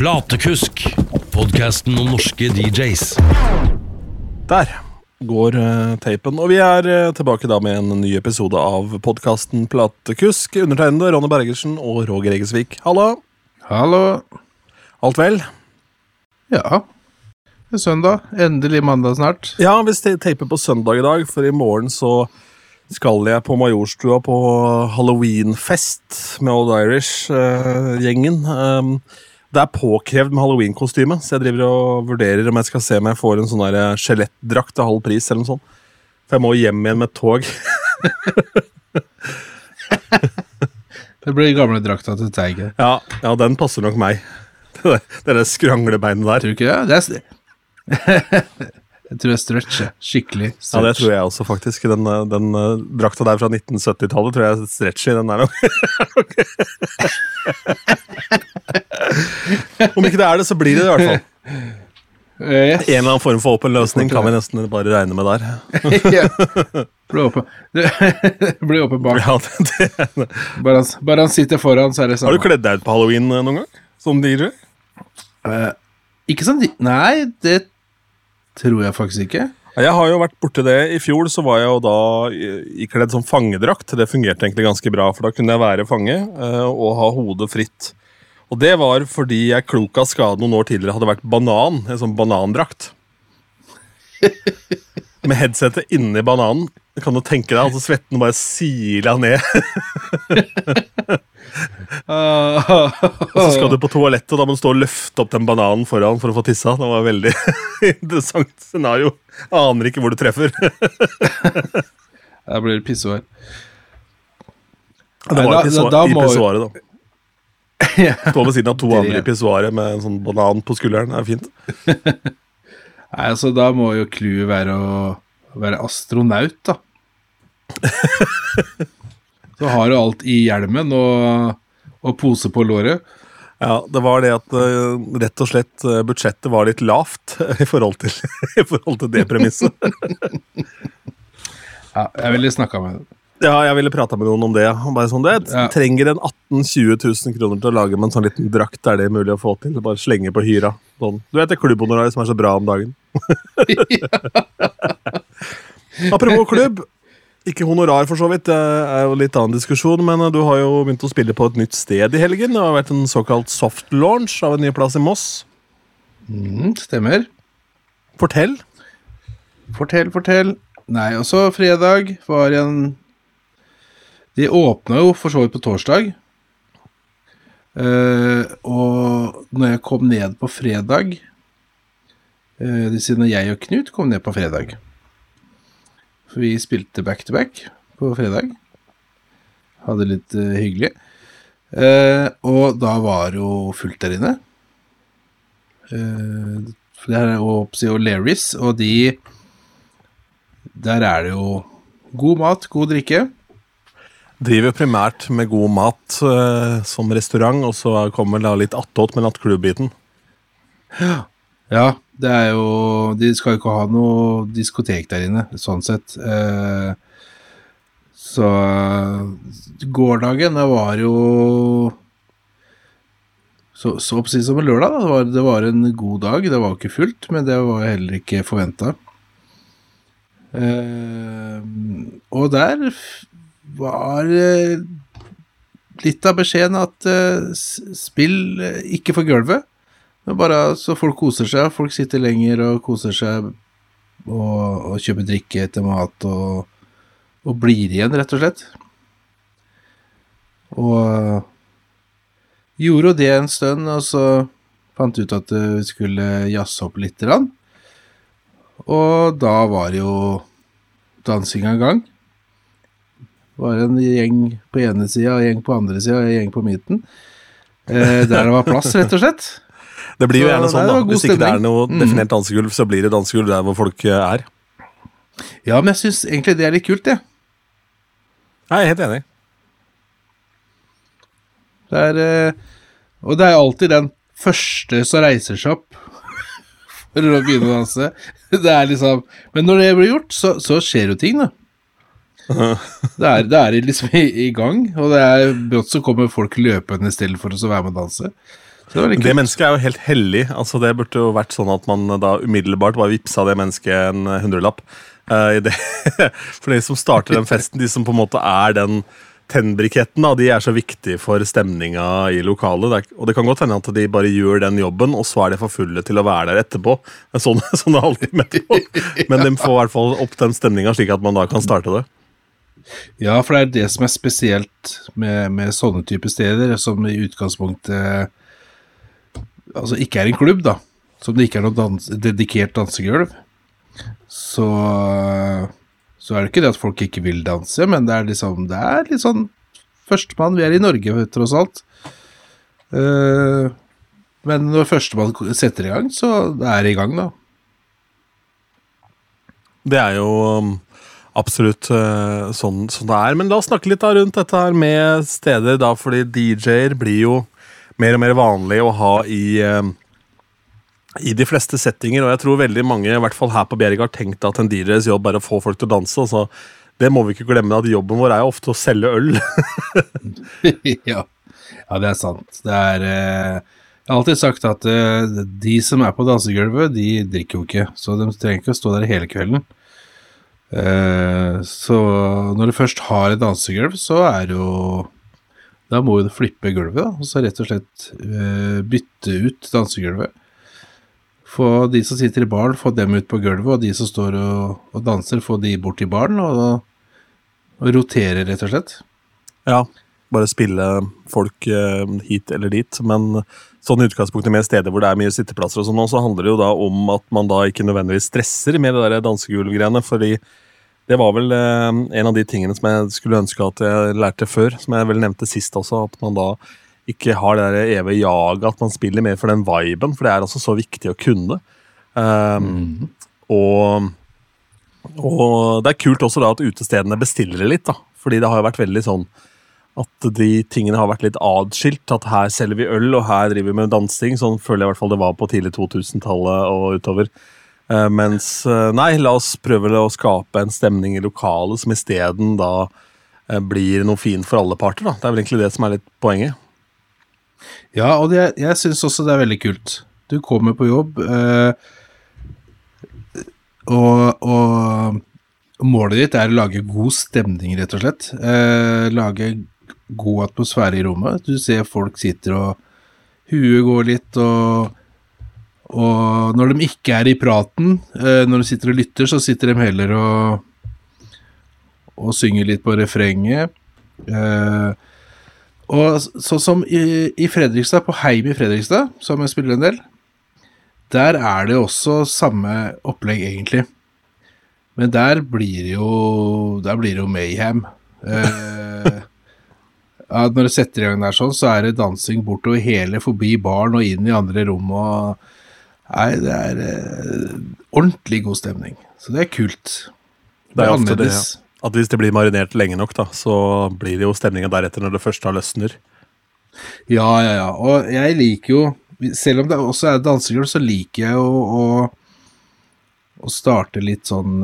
Platekusk, podkasten om norske DJs. Der går eh, teipen. Og vi er eh, tilbake da med en ny episode av podkasten Platekusk. Undertegnede Ronny Bergersen og Roger Egesvik. Hallo! Hallo. Alt vel? Ja. Det er søndag. Endelig mandag snart. Ja, vi taper teiper på søndag i dag, for i morgen så skal jeg på Majorstua på halloweenfest med Old Irish-gjengen. Det er påkrevd med halloweenkostyme, så jeg driver og vurderer om jeg skal se om jeg får en sånn der skjelettdrakt til halv pris. eller noe sånt. For jeg må hjem igjen med tog. Det blir gamle drakta til Teigen. Ja, ja, den passer nok meg. Det der, det der skranglebeinet der. Tror du ikke det? det er jeg tror jeg stretcher. Skikkelig Ja, det tror jeg også, faktisk. Den, eh, den eh, drakta der fra 1970-tallet tror jeg er i Den der Om ikke det er det, så blir det det i hvert fall. Yes. En eller annen form for åpen løsning kan vi nesten bare regne med der. Blir åpen. Blir åpen bak. Ja, det, det. Bare han, bare han sitter foran, så er det Har du kledd deg ut på halloween eh, noen gang? Som DJ? Uh, ikke de- Nei, det tror jeg faktisk ikke. Jeg har jo vært borti det. I fjor så var jeg jo da ikledd som fangedrakt. Det fungerte egentlig ganske bra, for da kunne jeg være fange eh, og ha hodet fritt. Og det var fordi jeg klok av skade noen år tidligere hadde vært banan. En sånn banandrakt. Med headsetet inni bananen. Kan du tenke deg, altså svetten bare sila ned. Og så skal du på toalettet, og da må du stå og løfte opp den bananen foran for å få tissa. Det var et veldig interessant scenario. Aner ikke hvor du treffer. Da blir det pissehår. Det var i pissoar- da pissoaret, da. Stå ved siden av to andre i pissoaret med en sånn banan på skulderen. Det er fint. Nei, altså Da må jo clouet være å være astronaut, da. Så har du alt i hjelmen og, og pose på låret. Ja, Det var det at eh, rett og slett eh, budsjettet var litt lavt i forhold til, i forhold til det premisset. Ja, jeg ville snakka med dem. Ja, jeg ville prata med noen om det. Bare sånn, det Ja. trenger en 18 000-20 000 kroner til å lage med en sånn liten drakt. Er det mulig å få til? Bare slenge på hyra. Sånn. Du vet det klubbhonoraret som er så bra om dagen? Apropos klubb. Ikke honorar, for så vidt. Det er jo litt annen diskusjon, men eh, du har jo begynt å spille på et nytt sted i helgen. Det har vært en såkalt soft launch av en ny plass i Moss. Mm, stemmer. Fortell. Fortell, fortell. Nei, også fredag var en De åpna jo for så vidt på torsdag. Uh, og når jeg kom ned på fredag uh, Det når jeg og Knut kom ned på fredag. For vi spilte back to back på fredag. Hadde det litt uh, hyggelig. Uh, og da var det jo fullt der inne. Uh, for det her er Opsi og Lerris, og de Der er det jo god mat, god drikke. Driver primært med god mat uh, som restaurant, og så kommer da litt attåt med nattklubb-biten. Ja, det er jo De skal jo ikke ha noe diskotek der inne, sånn sett. Eh, så gårsdagen, det var jo så, så oppsi som en lørdag. Da. Det, var, det var en god dag. Det var ikke fullt, men det var heller ikke forventa. Eh, og der var eh, litt av beskjeden at eh, spill eh, ikke for gulvet. Bare så folk koser seg. Folk sitter lenger og koser seg og, og kjøper drikke etter mat og, og blir igjen, rett og slett. Og gjorde jo det en stund, og så fant ut at eh, vi skulle jazze opp litt. Grann. Og da var jo dansinga i gang. Det var en gjeng på ene sida, en gjeng på andre sida en gjeng på midten. Eh, der det var plass, rett og slett. Det blir jo gjerne sånn, da. Hvis ikke det er noe Mm. definert dansegulv, så blir det dansegulv der hvor folk eh, er. Ja, men jeg syns egentlig det er litt kult, det. Jeg er helt enig. Det er eh, Og det er alltid den første som reiser seg opp for å begynne å danse. Det er liksom Men når det blir gjort, så, så skjer jo ting, da. Det er, det er liksom i, i gang, og det er brått så kommer folk løpende i stedet for å være med og danse. Så det var litt Det mennesket er jo helt hellig. altså Det burde jo vært sånn at man da umiddelbart bare vippsa det mennesket en hundrelapp. Uh, i det. For de som starter den festen, de som på en måte er den tennbriketten, de er så viktige for stemninga i lokalet. Og det kan godt hende at de bare gjør den jobben, og så er de for fulle til å være der etterpå. Er Sånn, sånn er aldri med på. Men de får i hvert fall opp den stemninga, slik at man da kan starte det. Ja, for det er det som er spesielt med, med sånne typer steder, som i utgangspunktet altså ikke er en klubb, da. Som det ikke er noe dans, dedikert dansegulv. Så, så er det ikke det at folk ikke vil danse, men det er liksom Det er litt sånn Førstemann, vi er i Norge, tross alt. Uh, men når førstemann setter i gang, så er det i gang, da. Det er jo um, absolutt uh, sånn, sånn det er. Men la oss snakke litt da rundt dette her med steder, da, fordi DJ-er blir jo mer og mer vanlig å ha i um, i de fleste settinger, og jeg tror veldig mange, i hvert fall her på Bjerg, har tenkt at en DJs jobb er å få folk til å danse. Altså, det må vi ikke glemme, at jobben vår er jo ofte å selge øl. ja. ja, det er sant. Det er eh, Jeg har alltid sagt at eh, de som er på dansegulvet, de drikker jo ikke. Så de trenger ikke å stå der hele kvelden. Eh, så når du først har et dansegulv, så er det jo Da må hun flippe gulvet, da. Og så rett og slett uh, bytte ut dansegulvet. Få de som sitter i baren, få dem ut på gulvet, og de som står og, og danser, få de bort i baren, og, og rotere, rett og slett. Ja, bare spille folk eh, hit eller dit. Men sånn i utgangspunktet med steder hvor det er mye sitteplasser, og sånn, så handler det jo da om at man da ikke nødvendigvis stresser med det der dansegulvgreiene. fordi det var vel eh, en av de tingene som jeg skulle ønske at jeg lærte før, som jeg vel nevnte sist også, at man da ikke har det der evige jaget, at man spiller mer for den viben, for det er altså så viktig å kunne. Um, og, og det er kult også da at utestedene bestiller det litt, da. Fordi det har jo vært veldig sånn at de tingene har vært litt adskilt. At her selger vi øl, og her driver vi med dansing. Sånn føler jeg i hvert fall det var på tidlig 2000-tallet og utover. Eh, mens eh, nei, la oss prøve å skape en stemning i lokalet som isteden da eh, blir noe fint for alle parter. da. Det er vel egentlig det som er litt poenget. Ja, og det, jeg syns også det er veldig kult. Du kommer på jobb, eh, og, og målet ditt er å lage god stemning, rett og slett. Eh, lage god atmosfære i rommet. Du ser folk sitter og Huet går litt, og, og når de ikke er i praten, eh, når de sitter og lytter, så sitter de heller og, og synger litt på refrenget. Eh, og sånn som i, Fredrikstad, på Heim i Fredrikstad, som jeg spiller en del, der er det også samme opplegg, egentlig. Men der blir det jo Der blir det jo mayhem. Eh, når du setter i gang der sånn, så er det dansing bortover hele, forbi baren og inn i andre rom og Nei, det er eh, ordentlig god stemning. Så det er kult. Det er ofte det, at hvis det blir marinert lenge nok, da, så blir det jo stemninga deretter når det først har løsner. Ja, ja, ja. Og jeg liker jo Selv om det også er dansegulv, så liker jeg jo å, å starte litt sånn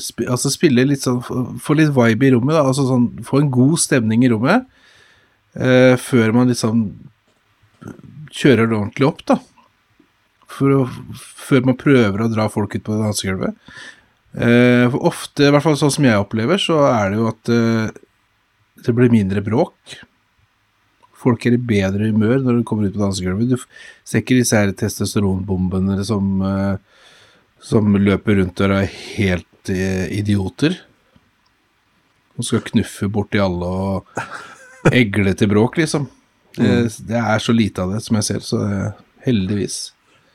sp Altså spille litt sånn Få få litt vibe i rommet, da. Altså sånn Få en god stemning i rommet eh, før man liksom kjører det ordentlig opp, da. For å, før man prøver å dra folk ut på dansegulvet. Eh, for ofte, i hvert fall sånn som jeg opplever, så er det jo at eh, det blir mindre bråk. Folk er i bedre humør når de kommer ut på dansegulvet. Du ser ikke disse her testosteronbombene som, eh, som løper rundt og er helt eh, idioter. Og skal knuffe borti alle og egle til bråk, liksom. Det, det er så lite av det som jeg ser, så eh, heldigvis.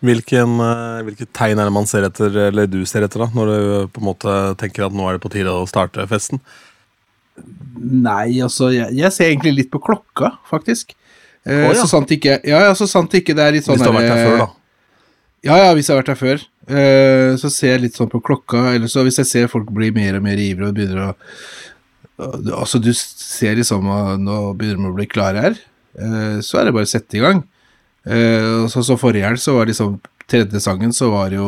Hvilken, eh, hvilke tegn er det man ser etter, eller du ser etter, da, når du på en måte tenker at nå er det på tide å starte festen? Nei, altså, jeg, jeg ser egentlig litt på klokka, faktisk. Eh, oh, ja. Så sant ikke Ja, ja, så sant ikke det er litt sånn Hvis du har vært her før, da. Ja, ja, hvis jeg har vært her før. Eh, så ser jeg litt sånn på klokka, eller så hvis jeg ser folk bli mer og mer ivrige og begynner å Altså, du ser liksom nå begynner de å bli klare her, eh, så er det bare å sette i gang. Eh, så, så forrige helg så var liksom tredje sangen, så var jo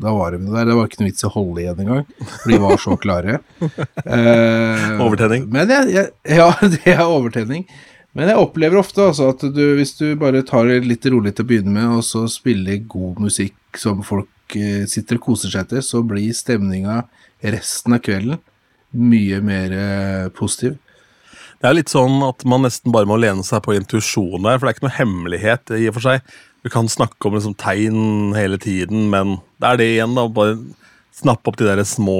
Da var de der. Det var ikke noe vits i å holde igjen engang, for de var så klare. Eh, Overtenning. Men jeg, jeg, ja, det er overtenning. Men jeg opplever ofte altså at du, hvis du bare tar det litt rolig til å begynne med, og så spiller god musikk som folk eh, sitter og koser seg til, så blir stemninga resten av kvelden mye mer eh, positiv. Det er litt sånn at man nesten bare må lene seg på intuisjonen der, for det er ikke noe hemmelighet i og for seg. Du kan snakke om liksom tegn hele tiden, men det er det igjen, da. Bare snappe opp de der små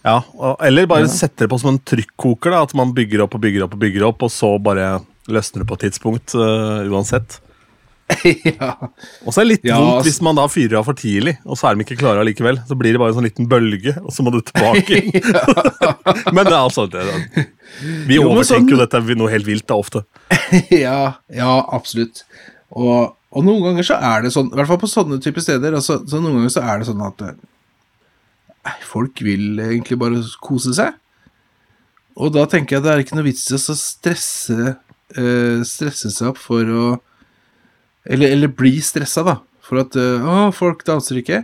Ja, eller bare sette det på som en trykkoker, da. At man bygger opp og bygger opp og bygger opp, og så bare løsner det på et tidspunkt uh, uansett. ja. Og så er det litt Ja, vondt hvis man da fyrer av for tidlig, og så er de ikke klare allikevel. Så blir det bare en sånn liten bølge, og så må du tilbake. men det er altså det, det. Vi Jo, overtenker overtenker jo sånn- dette noe helt vilt da, ofte. ja, ja, absolutt. Og, og noen ganger så er det sånn, i hvert fall på sånne typer steder, altså, så noen ganger så er det sånn at eh, nei, folk vil egentlig bare kose seg. Og da tenker jeg det er ikke noe vits i å stresse, eh, stresse seg opp for å Eller, eller bli stressa, da. For at eh, Å, folk danser ikke.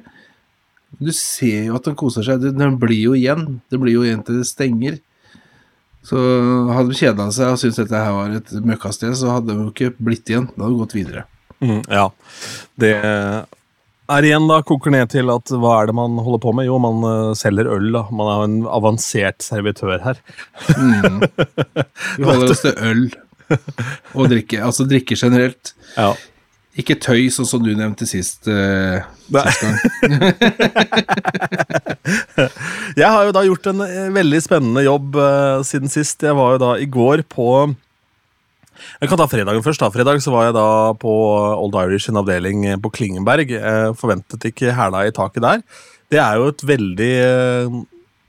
Du ser jo at de koser seg. Den blir jo igjen. Det blir jo igjen til det stenger. Så hadde de kjeda seg og syntes dette her var et møkkasted, så hadde de jo ikke blitt igjen. Da hadde de gått videre. Mm, ja. Det er igjen da koker ned til at hva er det man holder på med? Jo, man eh, selger øl. da. Man er jo en avansert servitør her. Vi holder oss til øl og drikke. Altså drikke generelt. Ja. Ikke tøy, sånn som du nevnte sist, uh, sist gang. Jeg har jo da gjort en eh, veldig spennende jobb uh, siden sist. Jeg var jo da i går på Jeg kan ta fredagen først. da. Fredag så var jeg da på Old Irish sin avdeling på Klingenberg. Jeg forventet ikke hæla i taket der. Det er jo et veldig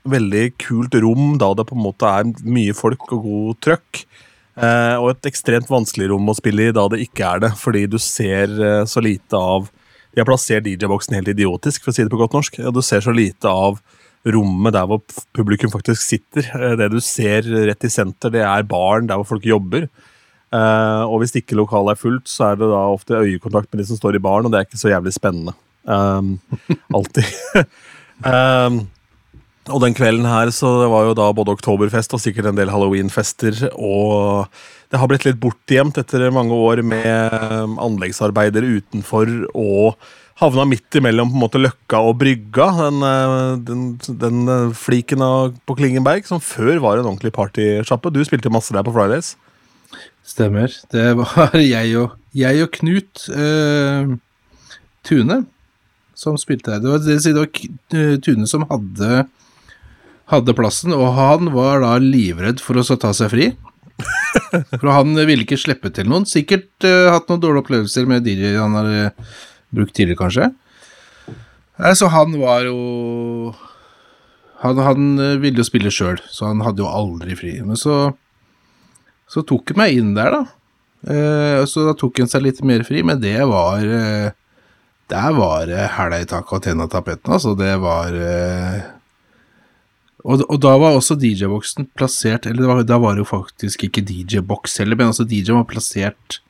veldig kult rom, da det på en måte er mye folk og god trøkk. Eh, og et ekstremt vanskelig rom å spille i da det ikke er det, fordi du ser eh, så lite av De har plassert DJ-boksen helt idiotisk, for å si det på godt norsk. og Du ser så lite av rommet der hvor publikum faktisk sitter. Eh, Det du ser rett i senter, det er baren der hvor folk jobber. Og hvis ikke lokalet er fullt, så er det da ofte øyekontakt med de som står i baren, og det er ikke så jævlig spennende. Um, alltid. um, og den kvelden her så det var jo da både oktoberfest og sikkert en del halloweenfester. Og det har blitt litt bortgjemt etter mange år med anleggsarbeider utenfor og havna midt imellom på en måte Løkka og Brygga. Den, eh, den, den eh, fliken av, på Klingenberg som før var en ordentlig partysjappe. Du spilte masse der på Fridays. Stemmer. Det var jeg og, jeg og Knut eh, Tune som spilte her. Det var, det, det var eh, Tune som hadde, hadde plassen, og han var da livredd for å ta seg fri. For han ville ikke slippe til noen. Sikkert uh, hatt noen dårlige opplevelser med DJ han har brukt tidligere, kanskje. Nei, så han var jo Han, han eh, ville jo spille sjøl, så han hadde jo aldri fri. Men så så tok han meg inn der, da. Uh, så da tok han seg litt mer fri, men det var Der var det hæla i taket og tenna tapeten, altså. Det var og, og da var også DJ-boksen plassert Eller det var, da var det jo faktisk ikke DJ-boks heller, men altså DJ-en var plassert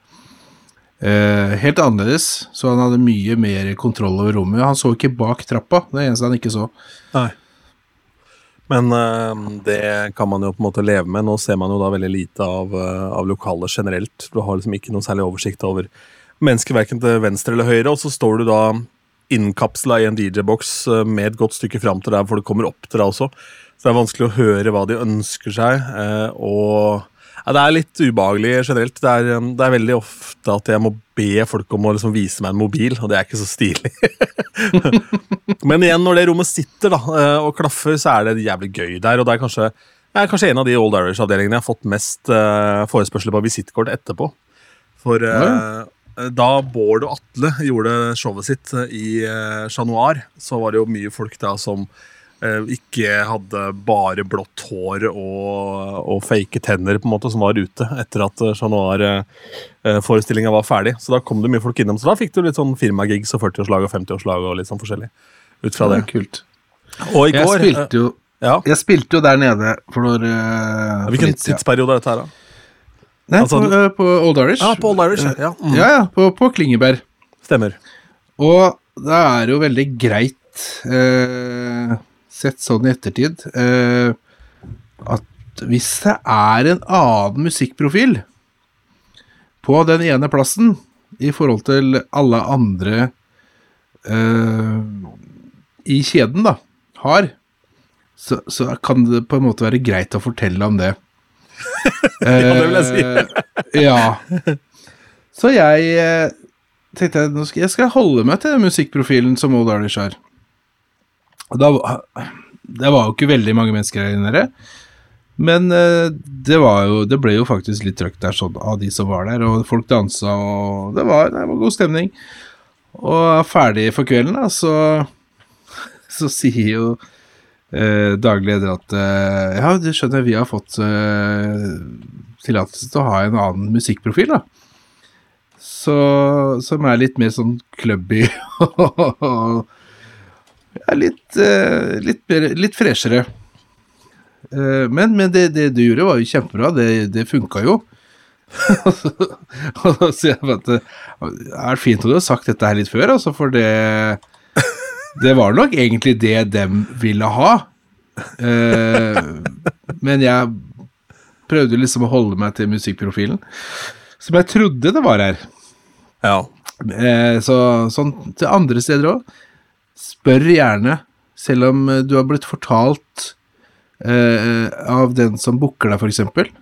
eh, helt annerledes, så han hadde mye mer kontroll over rommet. Han så ikke bak trappa, det er eneste han ikke så. Nei. Men eh, det kan man jo på en måte leve med. Nå ser man jo da veldig lite av, uh, av lokalet generelt. Du har liksom ikke noe særlig oversikt over mennesker verken til venstre eller høyre, og så står du da innkapsla i en DJ-boks eh, med et godt stykke fram til der hvor det kommer opp til deg også. Så det er vanskelig å høre hva de ønsker seg. eh, og ja, Det er litt ubehagelig generelt. Det er, um, det er veldig ofte at jeg må be folk om å liksom vise meg en mobil, og det er ikke så stilig. Men igjen, når det rommet sitter da, eh, og klaffer, så er det jævlig gøy der. Og det er kanskje, det er kanskje en av de Old Irish-avdelingene jeg har fått mest forespørsler på visittkort etterpå. For eh, da Bård og Atle gjorde showet sitt eh, i Chat Noir, så var det jo mye folk da som eh, ikke hadde bare blått hår og, og fake tenner, på en måte, som var ute etter at Chat Noir-forestillinga var ferdig. Så da kom det mye folk innom. Så da fikk du litt sånn firmagigs og 40-årslag og 50-årslag og litt sånn forskjellig. Ut fra det. Kult. Og i Jeg går spilte jo, eh, ja. jeg spilte jo der nede for, for Hvilken tidsperiode er dette her, da? Nei, altså- på, uh, på Old Irish. Ja, på Old Irish. Ja, mm. Ja, ja, på, på Klingeberg. Stemmer. Og det er jo veldig greit, uh, sett sånn i ettertid, uh, at hvis det er en annen musikkprofil på den ene plassen i forhold til alle andre i kjeden, da, har, så, så kan det på en måte være greit å fortelle om det. Ja, det vil jeg si. Eh, ja. Så jeg eh, tenkte jeg, nå skal, jeg skal holde meg til musikkprofilen som Odd Arnish har. Da, det var jo ikke veldig mange mennesker her inne, men eh, det var jo Det ble jo faktisk litt trøkk der sånn av de som var der, og folk dansa, og det var, det var god stemning. Og ferdig for kvelden, da, så så sier jo eh, daglig leder at eh, ja, du skjønner, vi har fått eh, tillatelse til å ha en annen musikkprofil, da. Så, som er litt mer sånn clubby og ja, litt, eh, litt, litt freshere. Eh, men men det, det du gjorde, var jo kjempebra. Det, det funka jo. og da sier jeg at det er fint at du har sagt dette her litt før, altså, for det Det var nok egentlig det dem ville ha. Eh, men jeg prøvde liksom å holde meg til musikkprofilen, som jeg trodde det var her. Ja. Eh, så sånn til andre steder òg. Spør gjerne, selv om eh, du har blitt fortalt eh, av den som booker deg, f.eks.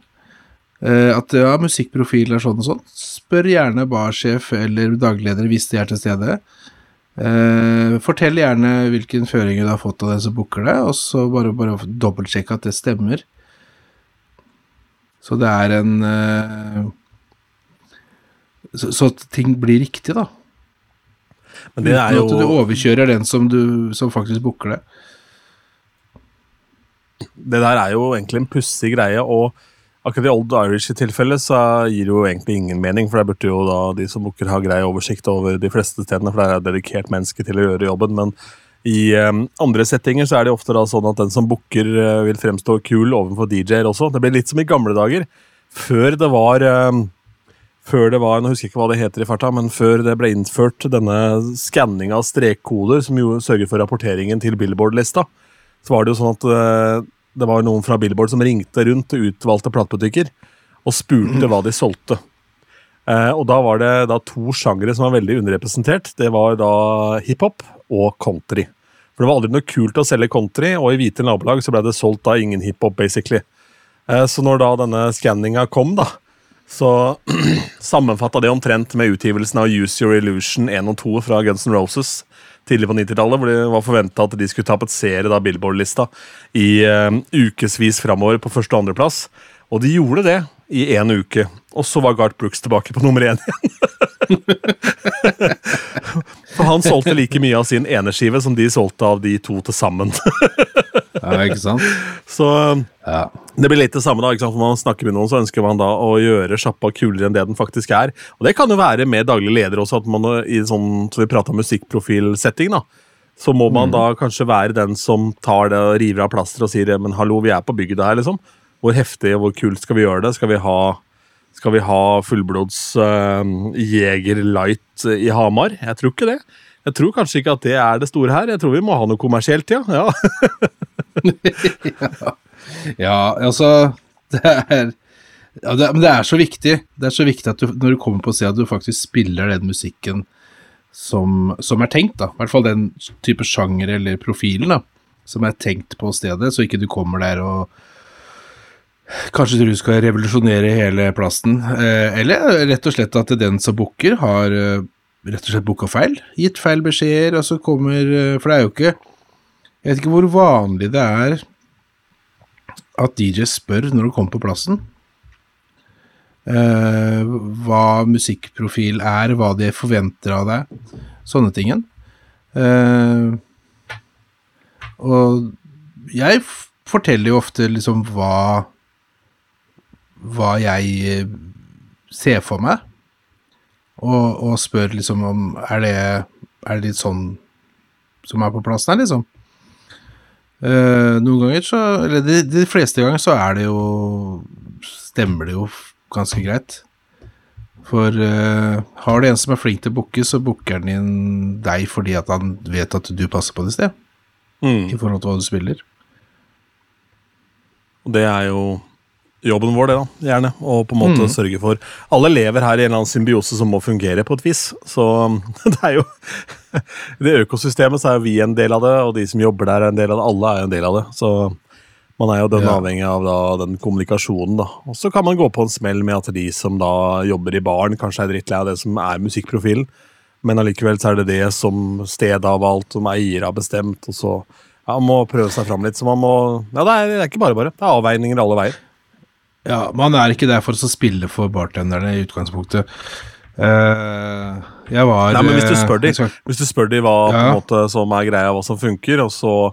Eh, at ja, musikkprofil er sånn og sånn. Spør gjerne barsjef eller dagleder hvis de er til stede. Eh, fortell gjerne hvilken føring du har fått av den som booker deg, og så bare, bare dobbeltsjekke at det stemmer. Så det er en eh, så, så at ting blir riktig, da. Men det er Uten at du overkjører den som, du, som faktisk booker det. Det der er jo egentlig en pussig greie, og akkurat i Old Irish i tilfelle så gir det jo egentlig ingen mening, for der burde jo da de som booker ha grei oversikt over de fleste stedene, for der er dedikert menneske til å gjøre jobben, men i um, andre settinger så er det ofte da sånn at den som booker uh, vil fremstå kul overfor DJ-er også. Det blir litt som i gamle dager, før det var um, før det var, nå husker jeg ikke hva det heter i farta, men før det ble innført denne skanning av strekkoder som jo sørger for rapporteringen til Billboard-lista, så var det jo sånn at eh, det var noen fra Billboard som ringte rundt til utvalgte platebutikker og spurte hva de solgte. Eh, og da var det da to sjangere som var veldig underrepresentert. Det var da hiphop og country. For det var aldri noe kult å selge country, og i hvite nabolag så ble det solgt da ingen hiphop, basically. Eh, så når da denne skanninga kom, da, så sammenfatta det omtrent med utgivelsen av Use Your Illusion 1 og 2 fra Guns N' Roses tidlig på 90-tallet, hvor det var forventa at de skulle tapetsere Billboard-lista i uh, ukevis framover på første- og andreplass. Og de gjorde det i én uke, og så var Gart Brooks tilbake på nummer én igjen. For han solgte like mye av sin eneskive som de solgte av de to til sammen. Ja, ikke sant? Så Ja. det blir litt det samme da, ikke sant? For man snakker med noen, så ønsker man da å gjøre sjappa kulere enn det den faktisk er. Og det kan jo være med daglig leder også, at man i sånn, så vi prater om musikkprofilsetting da, så må man da kanskje være den som tar det og river av plaster og sier, men hallo, vi er på bygget her liksom. Hvor heftig og hvor kult skal vi gjøre det? Skal vi ha, skal vi ha fullblods uh, Jeger Light i Hamar? Jeg tror ikke det. Jeg tror kanskje ikke at det er det store her. Jeg tror vi må ha noe kommersielt, ja. ja. Ja, altså Det er ja, det, Men det er så viktig. Det er så viktig at du, når du kommer på stedet, at du faktisk spiller den musikken som, som er tenkt, da. I hvert fall den type sjanger eller profilen, da. Som er tenkt på stedet, så ikke du kommer der og Kanskje du skal revolusjonere hele plassen. Eh, eller rett og slett at den som booker, har eh, rett og slett booka feil. Gitt feil beskjeder, og så kommer eh, For det er jo ikke Jeg vet ikke hvor vanlig det er at DJ spør når du kommer på plassen. Uh, hva musikkprofil er, hva de forventer av deg. Sånne tingen. Uh, og jeg forteller jo ofte liksom hva Hva jeg eh, ser for meg. Og, og spør liksom om Er det, er det litt sånn som er på plassen her, liksom? Eh, noen ganger så Eller de, de fleste ganger så er det jo Stemmer det jo ganske greit. For eh, har du en som er flink til å booke, så booker han inn deg fordi at han vet at du passer på det sted. Mm. I forhold til hva du spiller. Og det er jo jobben vår, det, da. Gjerne. Og på en måte sørge for Alle lever her i en eller annen symbiose som må fungere på et vis. Så det er jo I det økosystemet så er jo vi en del av det, og de som jobber der, er en del av det. Alle er en del av det. Så man er jo den Ja. avhengig av da, den kommunikasjonen, da. Og så kan man gå på en smell med at de som da jobber i baren, kanskje er drittlei av det som er musikkprofilen, men allikevel så er det det som stedet har valgt, som eier har bestemt, og så ja, man må prøve seg fram litt. Så man må Ja, det er, det er ikke bare bare. Det er avveininger alle veier. Ja, man er ikke der for å spille for bartenderne i utgangspunktet. Uh, jeg var Nei, men hvis du spør de, eh, jeg skal- hvis du spør de hva Ja. måte, som er greia, hva som funker, og så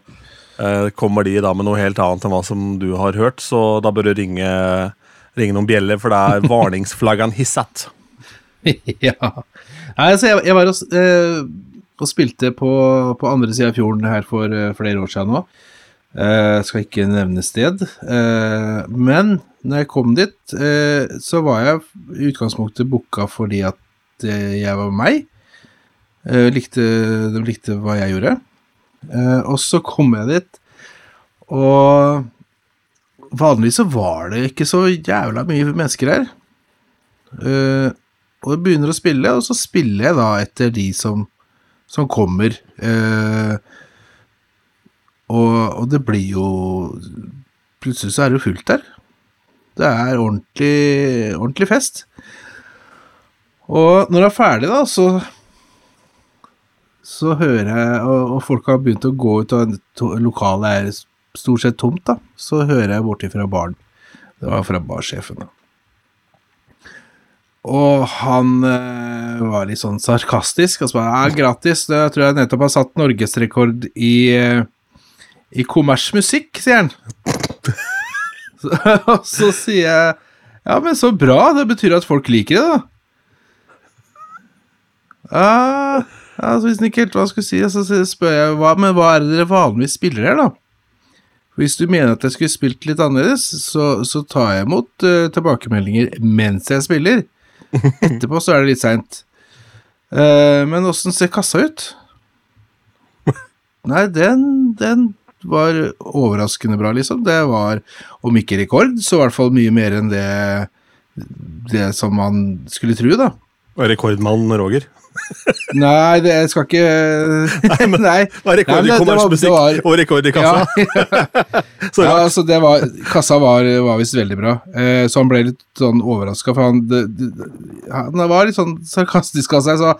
uh, kommer de da med noe helt annet enn hva som du har hørt, så da bør du ringe, ringe noen bjeller, for det er varningsflaggen hisset. ja. Nei, altså, jeg, jeg var og, eh, og spilte på, på andre sida av fjorden her for flere år siden nå. Skal ikke nevne sted. Men når jeg kom dit, eh, så var jeg i utgangspunktet booka fordi at eh, jeg var meg. Eh, likte, de likte hva jeg gjorde. Og så kom jeg dit, og vanligvis så var det ikke så jævla mye mennesker her. Og jeg begynner å spille, og så spiller jeg da etter de som, som kommer. Og, og det blir jo Plutselig så er det jo fullt der. Det er ordentlig, ordentlig fest. Og når det er ferdig, da, så Så hører jeg Og, og folk har begynt å gå ut, og lokalet er stort sett tomt, da. Så hører jeg borti fra baren. Det var fra barsjefen, da. Og han eh, var litt sånn sarkastisk. Og så bare, ja, gratis. Det tror jeg nettopp har satt norgesrekord i, eh, i kommersmusikk, sier han. og så sier jeg Ja, men så bra. Det betyr at folk liker det, da. Ja, altså, så visste han ikke helt hva han skulle si. Så spør jeg hva, men hva er det dere vanligvis spiller her, da? Hvis du mener at jeg skulle spilt litt annerledes, så, så tar jeg imot uh, tilbakemeldinger mens jeg spiller. Etterpå så er det litt seint. men åssen ser kassa ut? Nei, den, den var overraskende bra, liksom. Det var, om ikke rekord, så i hvert fall mye mer enn det, det som man skulle tro, da. Rekordmann Roger. Nei, det jeg skal ikke Nei. men Det var rekord i kommersmusikk og rekord i kassa. Så Ja, altså det var, kassa var, var visst veldig bra, eh, så han ble litt sånn overraska, for han, det, det, han var litt sånn sarkastisk av seg, så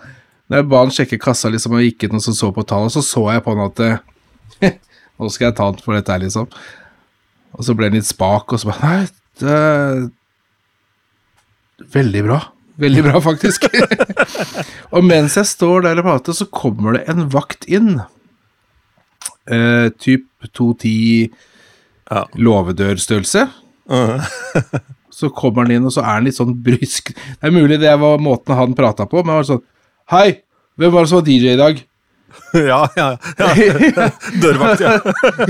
når jeg ba han sjekke kassa liksom, og gikk inn og så, så på tallet, så så jeg på han at eh, nå skal jeg ta den for dette her, liksom. Og så ble den litt spak, og så bare Nei, det Veldig bra. Veldig bra, faktisk. og mens jeg står der og prater, så kommer det en vakt inn. Eh, typ 210 Ja. låvedørstørrelse. Uh, Så kommer han inn, og så er han litt sånn brysk. Det er mulig det var måten han prata på, men han var sånn Hei, hvem var det som var DJ i dag? ja, ja, ja. Dørvakt, ja.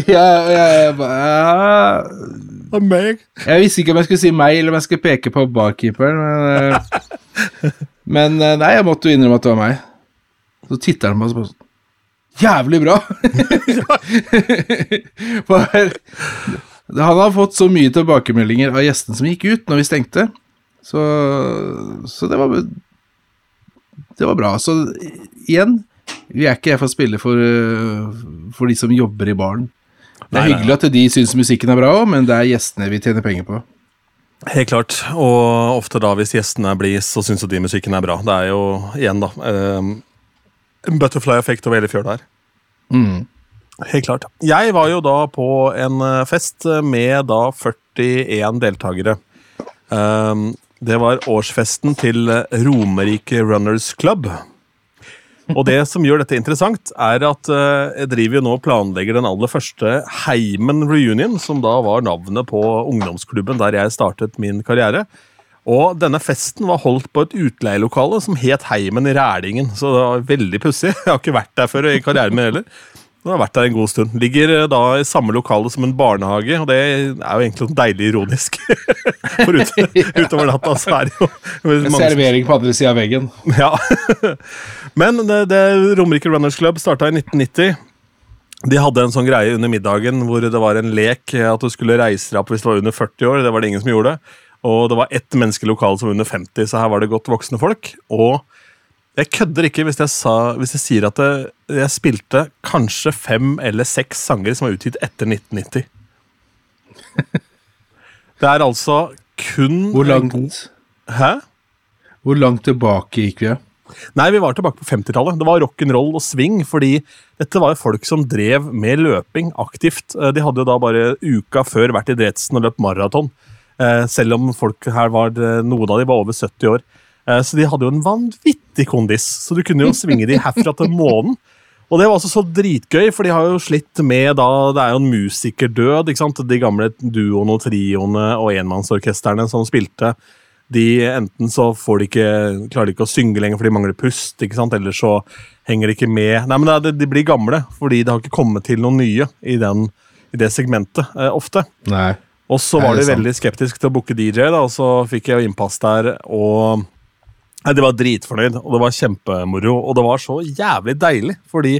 jeg, ja, jeg, bare meg. jeg visste ikke om jeg skulle si meg, eller om jeg skulle peke på barkeeperen, men eh, Men eh, nei, jeg måtte jo innrømme at det var meg. Så titter han på oss og sånn Jævlig bra! For han har fått så mye tilbakemeldinger av gjestene som gikk ut når vi stengte. Så, så det var Det var bra. Så igjen, vi er ikke her for å spille for, eh, for de som jobber i baren. Det er Nei, nei, hyggelig at de syns musikken er bra òg, men det er gjestene vi tjener penger på. Helt klart. Og ofte da, hvis gjestene er blide, så syns jo de musikken er bra. Det er jo igjen, da um, butterfly-effekt over hele fjøla her. Mm. Helt klart. Jeg var jo da på en eh, fest med da 41 deltakere. Um, det var årsfesten til Romerike Runners Club. Og det som gjør dette interessant, er at eh, jeg driver jo nå og planlegger den aller første Heimen Reunion, som da var navnet på ungdomsklubben der jeg startet min karriere. Og denne festen var holdt på et utleielokale som het Heimen i Rælingen. Så det var veldig pussig. Jeg har ikke vært der før i karrieren min heller. Jeg har vært der en god stund. Ligger eh, da i samme lokale som en barnehage, og det er jo egentlig deilig ironisk. For ut, utover natta så er det jo mange servering på andre sida av veggen. ja. Men det, det Romerike Runners Club starta i 1990. De hadde en sånn greie under middagen hvor det var en lek at du skulle reise deg opp hvis du var under 40 år. Det var det ingen som gjorde. Og det var ett menneske i lokalet som var under 50, så her var det godt voksne folk. Og jeg kødder ikke hvis jeg, sa, hvis jeg sier at jeg, jeg spilte kanskje fem eller seks sanger som var utgitt etter 1990. Det er altså kun Hvor langt, Hæ? hvor langt tilbake gikk vi? Nei, vi var tilbake på 50-tallet. Det var rock'n'roll og swing, fordi dette var jo folk som drev med løping aktivt. Eh, De hadde jo da bare uka før vært i Dretsen og løpt maraton. eh, Selv om folk her var, eh, noen av de var over 70 år. Så de hadde jo en vanvittig kondis, så du kunne jo svinge de herfra til månen. Og det var altså så dritgøy, for de har jo slitt med da Det er jo en musikerdød, ikke sant? De gamle duoene og trioene og enmannsorkestrene som spilte de enten så får de ikke, klarer de ikke å synge lenger fordi de mangler pust, ikke sant? eller så henger de ikke med. Nei, men det, De blir gamle, fordi det har ikke kommet til noen nye i, den, i det segmentet eh, ofte. Nei. Og så var de veldig skeptiske til å booke DJ, da, og så fikk jeg jo innpass der, og Nei, De var dritfornøyd, og det var kjempemoro. Og det var så jævlig deilig, fordi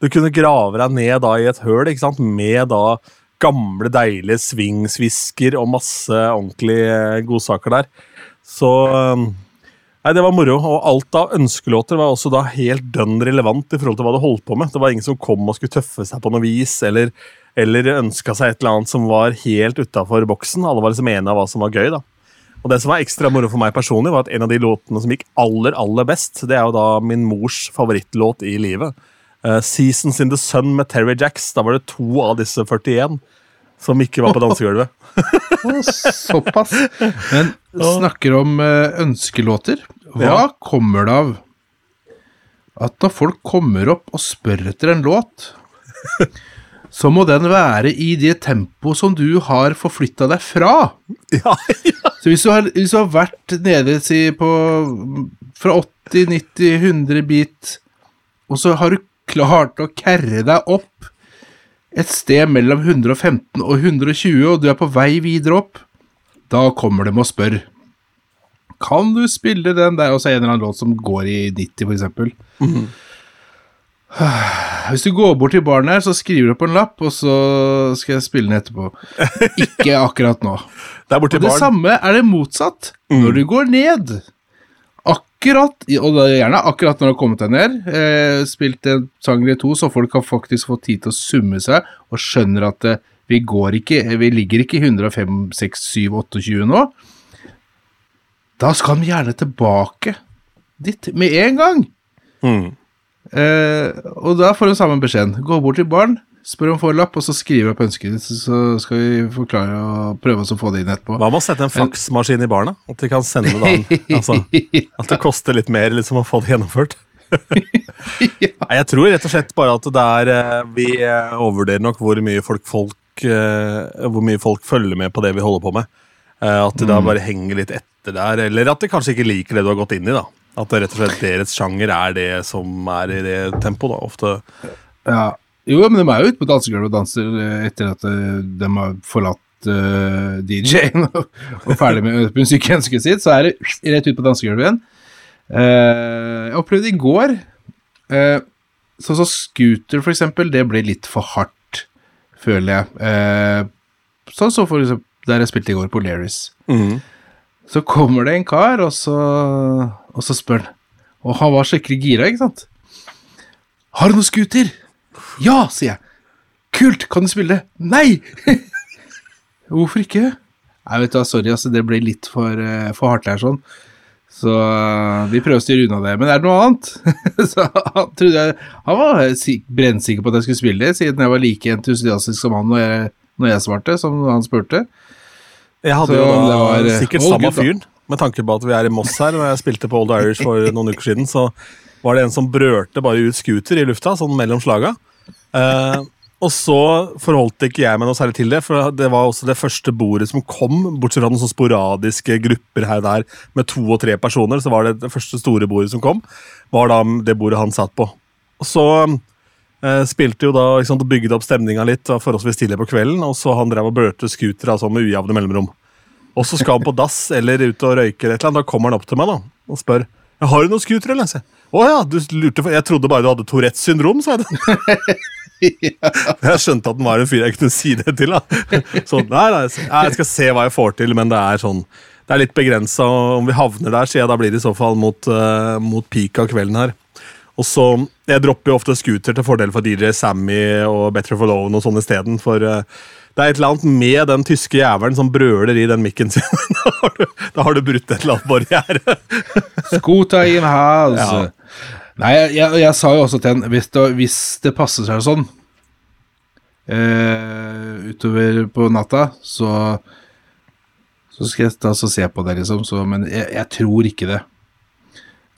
du kunne grave deg ned da i et høl ikke sant? med da gamle, deilige svingsvisker og masse ordentlige godsaker der. Så um, Nei, Det var moro. Og alt av ønskelåter var også da helt dønn relevant i forhold til hva du holdt på med. Det var ingen som kom og skulle tøffe seg på noe vis, eller, eller ønska seg et eller annet som var helt utafor boksen. Alle var liksom enige av hva som var gøy. da. Og det som var ekstra moro for meg personlig, var at en av de låtene som gikk aller, aller best, det er jo da min mors favorittlåt i livet. Uh, 'Seasons in the Sun' med Terry Jacks. Da var det to av disse 41 som ikke var på dansegulvet. Såpass. Men snakker om eh, ønskelåter. Hva Ja. kommer det av at når folk kommer opp og spør etter en låt, så må den være i det tempoet som du har forflytta deg fra? Ja, Ja, Så hvis du har, hvis du har vært nede si, på fra 80, 90, 100 bit, og så har du klart å carre deg opp et sted mellom 115 og 120, og du er på vei videre opp, da kommer de og spør. Kan du spille den der? Og så er det en eller annen låt som går i 90, for eksempel. Hvis du går bort til baren her, så skriver du på en lapp, og så skal jeg spille den etterpå. Ikke akkurat nå. Borte Og det barn. samme er det motsatt. Når du går ned, akkurat, og det er gjerne akkurat når du har kommet deg ned, eh, spilt en sang eller to, så folk har faktisk fått tid til å summe seg, og skjønner at eh, vi går ikke, vi ligger ikke i 105, 6, 7, 28 nå. Da skal de gjerne tilbake dit med en gang. Mm. Eh, og da får du samme beskjeden. Gå bort til baren, spør om forlapp, og så skriver opp ønsket ditt, så- skal vi forklare og prøve oss å få det inn etterpå. Hva med å sette en faksmaskin i barna? At de kan sende det an? Altså, at det koster litt mer liksom, å få det gjennomført? ja. jeg tror rett og slett bare at det er eh, Vi eh, overvurderer nok hvor mye folk, folk eh, Hvor mye folk følger med på det vi holder på med. At de da bare henger litt etter der, eller at de kanskje ikke liker det du har gått inn i. da At det rett og slett deres sjanger er det som er i det tempoet. da Ofte Ja. Jo, men de er jo ute på dansegulvet og danser eh, etter at eh, de har forlatt uh, DJ-en og, og ferdig med musikkønsket sitt, så er det rett ut på dansegulvet igjen. Uh, jeg opplevde i går uh, Sånn som scooter, for eksempel, det ble litt for hardt, føler jeg. Uh, sånn som for eksempel der jeg spilte i går, på Leris. mm. Så kommer det en kar, og så, og så spør han. Og han var skikkelig gira, ikke sant? Har du noen scooter? Ja, sier jeg. Kult, kan du spille? Nei! Hvorfor ikke? Nei, vet du hva, sorry, altså, det ble litt for, eh, for hardt her sånn. Så eh, vi prøver å styre unna det. Men er det noe annet? så han trodde jeg Han var brennsikker på at jeg skulle spille, siden jeg var like entusiastisk som han når jeg, når jeg svarte, som han spurte. Jeg hadde Så jo da var, eh, sikkert samme fyren. Med tanke på at vi er i Moss her, og jeg spilte på Old Irish for noen uker siden, så var det en som brølte bare ut scooter i lufta, sånn mellom slaga. Eh, og så forholdt ikke jeg meg noe særlig til det, for det var også det første bordet som kom, bortsett fra noen sånne sporadiske grupper her og der med to og tre personer, så var det det første store bordet som kom, var da det bordet han satt på. Og så eh, spilte jo da, ikke sant, bygde opp stemninga litt, forholdsvis tidlig på kvelden, og så han drev og brølte scooter altså, med ujevne mellomrom. Og så skal han på dass eller ut og røyke, eller eller da kommer han opp til meg da, og spør «Ja, har du noen scooter, eller? Så jeg, Å ja, du lurte for Jeg trodde bare du hadde Tourettes syndrom, sa jeg. Jeg skjønte at den var en fyr jeg kunne si det til. da. Så nei, nei, jeg skal se hva jeg får til, men det er sånn Det er litt begrensa. Om vi havner der, sier jeg da blir det i så fall mot, uh, mot peak av kvelden her. Og så, Jeg dropper jo ofte scooter til fordel for DJ Sammy og Better for Loven og sånn isteden. For uh, det er et eller annet med den tyske jævelen som brøler i den mikken sin. da, har du, da har du brutt et eller annet barriere. Skuta in house. Ja. Nei, jeg, jeg, sa jo også til henne hvis, det- hvis det passer seg sånn eh, utover på natta, så så skal jeg da så se på det, liksom. Så, men jeg, jeg tror ikke det.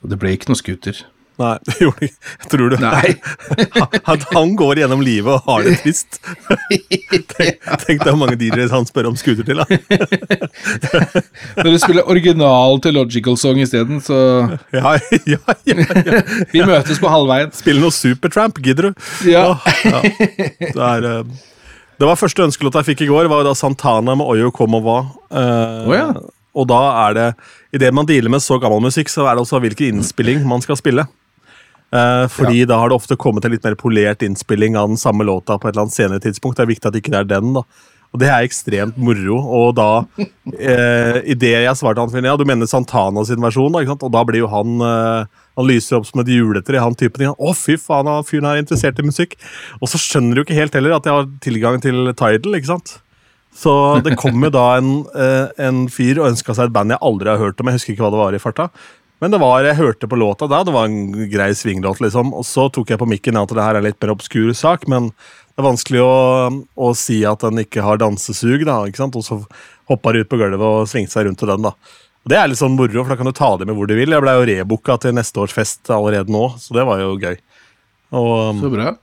Og det ble ikke noe scooter. Nei, det gjorde det ikke. Tror du Nei. Han, han går gjennom livet og har det trist. Tenk, tenk deg hvor mange DJ-er han spør om scooter til. da. Når du spiller original til Logical Song isteden, så Ja, ja, ja, ja. Vi møtes på halvveien. Spill noe Supertramp, gidder du? Ja. Ja. Det, er, eh, det var første ønskelåt jeg fikk i går, var da Santana med Oyo Como og Eh, oh, ja. Og da er det Idet man dealer med så gammel musikk, så er det også hvilken innspilling man skal spille. Eh, fordi da har det ofte kommet en litt mer polert innspilling av den samme låta på et eller annet senere tidspunkt. Det er viktig at ikke det er den, da. Og det er ekstremt moro. Og da, eh, i det jeg svarte han, ja, du mener Santana sin versjon, da, ikke og da blir jo han eh, Han lyser opp som et juletre, han typen. Å, fy faen, han fyren er interessert i musikk. Og så skjønner du ikke helt heller at jeg har tilgang til Tidal, ikke sant. Så det kom jo da en, en fyr og ønska seg et band jeg aldri har hørt om. Jeg husker ikke hva det var i farta. Men det var, jeg hørte på låta da, det var en grei svinglåt, liksom. Og så tok jeg på mikken at det her er en litt mer obskur sak, men det er vanskelig å, å si at den ikke har dansesug, da. ikke sant? Og så hoppa de ut på gulvet og svingte seg rundt til den, da. Og Det er litt sånn moro, for da kan du ta det med hvor du vil. Jeg ble jo rebooka til neste års fest allerede nå, så det var jo gøy. Og, Så bra.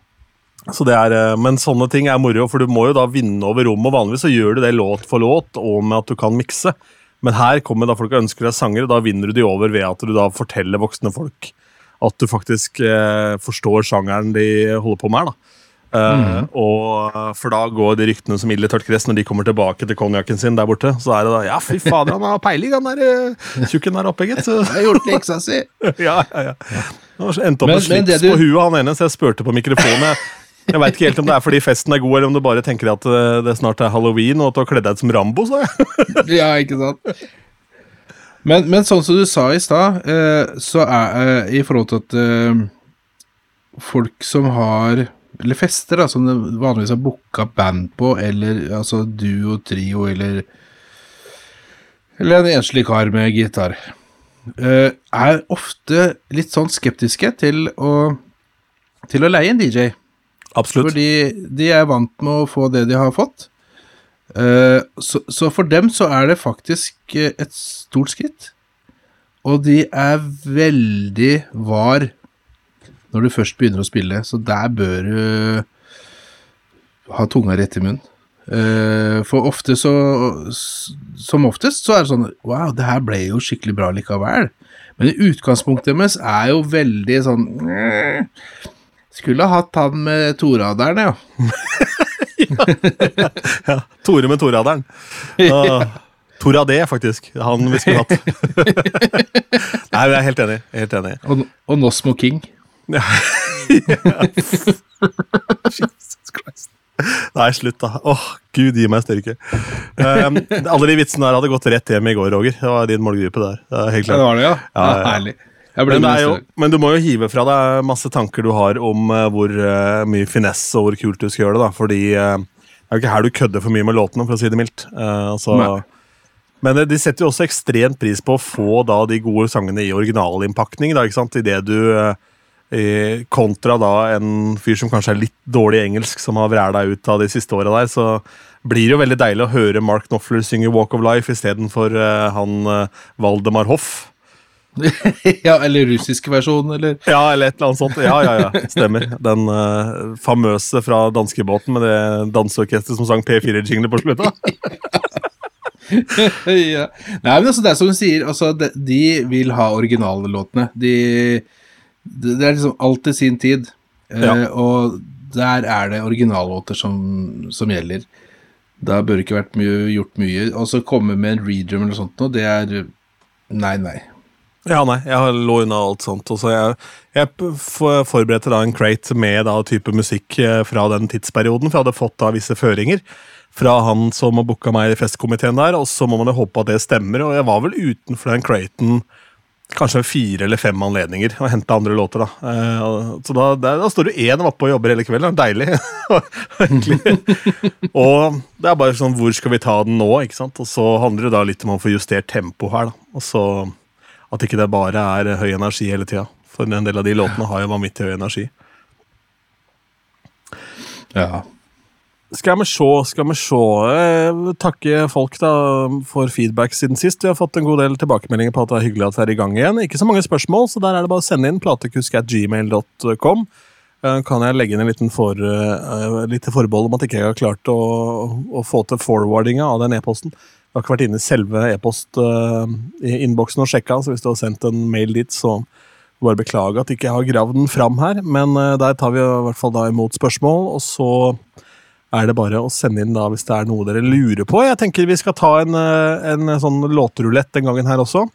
så det er, eh, men sånne ting er moro, for du må jo da vinne over rommet. og Vanligvis så gjør du det låt for låt, og med at du kan mikse. Men her kommer da folk og ønsker deg sanger, og da vinner du de over ved at du da forteller voksne folk at du faktisk eh, forstår sjangeren de holder på med. da. Eh, og For da går de ryktene som ille tørt gress når de kommer tilbake til konjakken sin der borte. Så er det da Ja, fy fader, han har peiling, han der eh, tjukken der oppe, gitt. Har gjort leksa si. ja, ja, ja. Endte opp med slips du- på huet, han ene, så jeg spurte på mikrofonen. Jeg, jeg veit ikke helt om det er fordi festen er god, eller om du bare tenker at eh, det snart er halloween, og at du har kledd deg ut som Rambo. sa jeg. Ja, ikke sant? Men, men sånn som du sa i stad, eh, så er eh, i forhold til at folk som har Eller fester, da, som det vanligvis har booka band på, eller altså duo, trio, eller Eller en enslig kar med gitar, eh, er ofte litt sånn skeptiske til å til å leie en DJ. Absolutt. Fordi de er vant med å få det de har fått. Eh, så, for dem så er det faktisk eh, et stort skritt. Og de er veldig var når du først begynner å spille, så der bør du ha tunga rett i munnen. Eh, for ofte så Som oftest så er det sånn Wow, det her ble jo skikkelig bra likevel. Men utgangspunktet deres er jo veldig sånn «Nja, Skulle ha hatt han med toraderen, ja. Ja, Tore med Toraderen. Uh, Tora D, faktisk. Han vi skulle hatt. Nei, jeg er helt enig. Er helt enig. Og, og Nosmo King. Jesus Christ. Nei, slutt, da. Åh, Gud gi meg styrke. Um, alle de vitsene der hadde gått rett hjem i går, Roger. Det var din målgruppe der. Det er helt klart. var det, ja? Ja, ja, ja. Herlig. Men, det jo, men du må jo hive fra deg masse tanker du har om uh, hvor uh, mye finesse og hvor kult du skal gjøre det. da, Fordi uh, det er jo ikke her du kødder for mye med låtene, for å si det mildt. Eh, altså, men de setter jo også ekstremt pris på å få da de gode sangene i originalinnpakning. da, ikke sant? I det du Kontra da en fyr som kanskje er litt dårlig i engelsk, som har vræla ut av de siste åra der, så blir det jo veldig deilig å høre Mark Knopfler synge Walk of Life istedenfor uh, han uh, Valdemar Hoff. ja, eller russisk versjon, eller Ja, eller et eller annet sånt. Ja, ja, ja, stemmer. Den uh, famøse fra danskebåten med det danseorkesteret som sang P4-jingler på slutta. ja. Nei, men altså, det er som hun sier, altså, de, de vil ha originallåtene. De, det de er liksom alltid sin tid, Ja. Uh, og der er det originallåter som, som gjelder. Da bør det ikke vært mye, gjort mye. Og så komme med en redrum eller noe sånt noe, det er Nei, nei. Ja, nei, jeg lå unna alt sånt. Og så jeg, jeg forberedte da en crate med da type musikk eh, fra den tidsperioden, for jeg hadde fått da visse føringer fra han som booka meg i festkomiteen der, og så må man jo håpe at det stemmer, og jeg var vel utenfor den craten kanskje fire eller fem anledninger og hente andre låter. da. Eh, så da, da står du én oppe og jobber hele kvelden. Deilig. Og det er bare sånn Hvor skal vi ta den nå? ikke sant? Og så handler det da litt om å få justert tempo her. da. Og så At ikke det bare er høy energi hele tida. For en del av de låtene har jo vanvittig høy energi. Ja. Skal vi se, skal vi se eh, Takke folk da for feedback siden sist. Vi har fått en god del tilbakemeldinger på at det er hyggelig at vi er i gang igjen. Ikke så mange spørsmål, så der er det bare å sende inn platekusk.gmail.com. Eh, Kan jeg legge inn en liten for, uh, lite forbehold om at ikke jeg har klart å, å få til forwardinga av den e-posten. Jeg har ikke vært inne i selve e-post-innboksen og sjekka, så hvis du har sendt en mail dit, så bare beklage at jeg ikke har gravd den fram her. Men eh, der tar vi i hvert fall da imot spørsmål, og så er det bare å sende inn da hvis det er noe dere lurer på. Jeg tenker vi skal ta en, eh, en sånn låtrulett den gangen her også.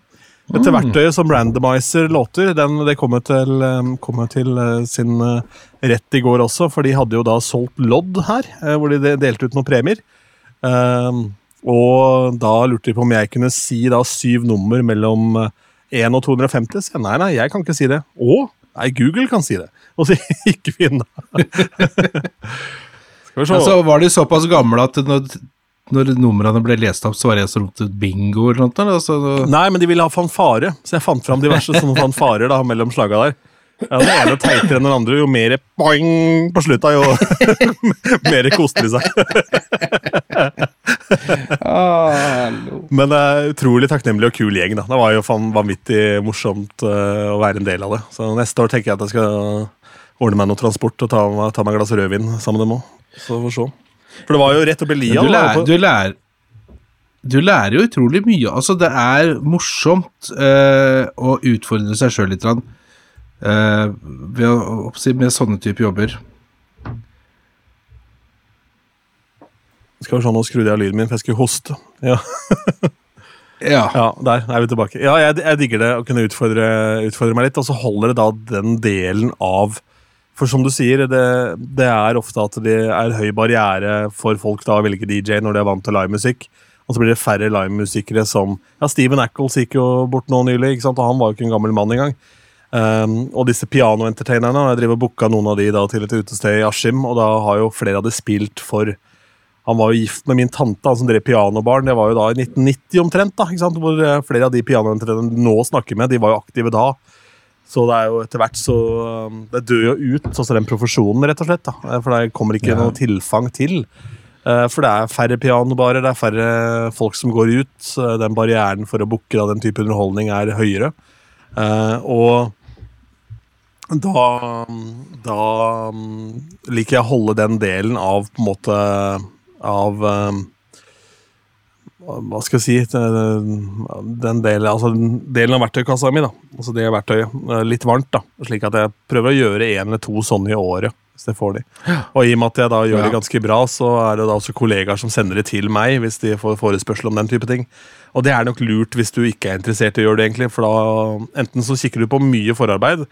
Dette verktøyet som randomizer låter, den, det kommer til, kom til eh, sin eh, rett i går også, for de hadde jo da solgt lodd her, eh, hvor de de- delte ut noen premier. Eh, og da lurte de på om jeg kunne si da syv nummer mellom eh, 1 og 250. Så jeg, nei, nei, jeg kan ikke si det. Å? Nei, Google kan si det. Og så gikk vi inn da. Skal vi se. Altså, var de såpass gamle at når, når numrene ble lest opp, så var det en som ropte bingo eller noe? Altså, Nei, men de ville ha fanfare, så jeg fant fram diverse sånne fanfarer da, mellom slaga der. Ja, Den ene teitere enn den andre, jo mer boing på slutta, jo mer koselig de seg. Men det er utrolig takknemlig og kul gjeng. da. Det var jo vanvittig morsomt eh, å være en del av det. Så neste år tenker jeg at jeg skal ordne meg noe transport og ta, ta meg et glass rødvin sammen med dem òg. Så får vi se. For det var jo rett oppi lia. du, lærer, du, lærer, du lærer jo utrolig mye. Altså, det er morsomt eh, å utfordre seg sjøl litt grann, eh, ved å, å si, med sånne type jobber. Skal vi se, Nå skrudde jeg lyden min, for jeg skulle hoste. Ja. Ja. Ja, der er vi tilbake. Ja, jeg, jeg digger det å kunne utfordre, utfordre meg litt, og så holder det da den delen av For som du sier, det, det er ofte at det er høy barriere for folk da å velge DJ når de er vant til livemusikk. Og så blir det færre livemusikere som Ja, Steven Ackles gikk jo bort nå nylig, ikke sant? og han var jo ikke en gammel mann engang. Um, og disse pianoentertainerne, jeg driver og booka noen av de da til et utested i Askim, og da har jo flere av de spilt for han var jo gift med min tante, han som drev pianobarn. Det var jo da i 1990 omtrent. da, ikke sant? Hvor eh, flere av de pianoentreprenørene nå snakker med, de var jo aktive da. Så det er jo etter hvert så um, Det dør jo ut, sånn som den profesjonen, rett og slett. da. Eh, For det kommer ikke Ja. noe tilfang til. Eh, For det er færre pianobarer, det er færre folk som går ut. Den barrieren for å booke den type underholdning er høyere. Og da, da um, liker jeg å holde den delen av på en måte Av um, Hva skal jeg si Den delen, altså delen av verktøykassa mi, da. Altså det verktøyet. eh, Litt varmt, da. Slik at jeg prøver å gjøre én eller to sånne i året. Hvis jeg får de. Og i og med at jeg da gjør det ganske bra, så er det da også kollegaer som sender det til meg hvis de får forespørsel om den type ting. Og det er nok lurt hvis du ikke er interessert i å gjøre det, egentlig. For da enten så kikker du på mye forarbeid,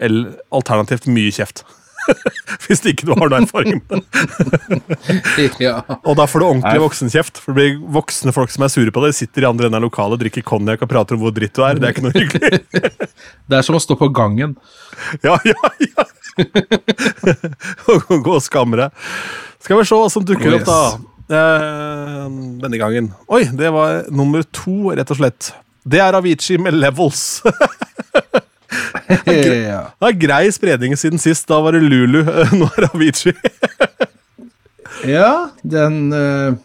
eller alternativt mye kjeft. hvis ikke du har noe erfaring med det. ja. Og da får du ordentlig voksenkjeft. For det blir voksne folk som er sure på det. De sitter i andre enden av lokalet, drikker konjakk og prater om hvor dritt du er. Det er ikke noe hyggelig. Det er som å stå på gangen. Ja, ja, ja. Og Gå og skamme deg. Skal vi se hva som dukker Oh, opp, da. Eh, denne gangen. Oi, det var nummer to, rett og slett. Det er Avicii med Levels. Ja. Det er grei spredning siden sist. Da var det Lulu. Nå er det Avicii. ja, den uh,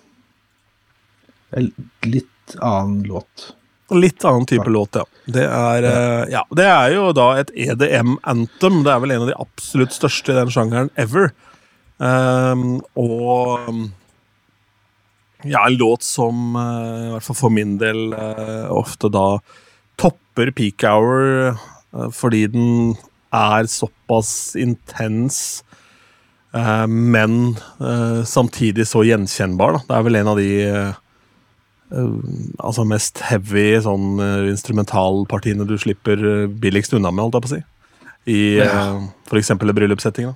Litt annen låt. Litt annen type låt, ja. Det er, uh, ja. Det er jo da et EDM-anthem. Det er vel en av de absolutt største i den sjangeren ever. Um, og ja, en låt som uh, i hvert fall for min del uh, ofte da topper peak hour fordi den er såpass intens, eh, men eh, samtidig så gjenkjennbar. Da. Det er vel en av de eh, eh, altså mest heavy sånn eh, instrumentalpartiene du slipper eh, billigst unna med, holdt jeg på å si. I Ja. f.eks. for eksempel i bryllupssetting.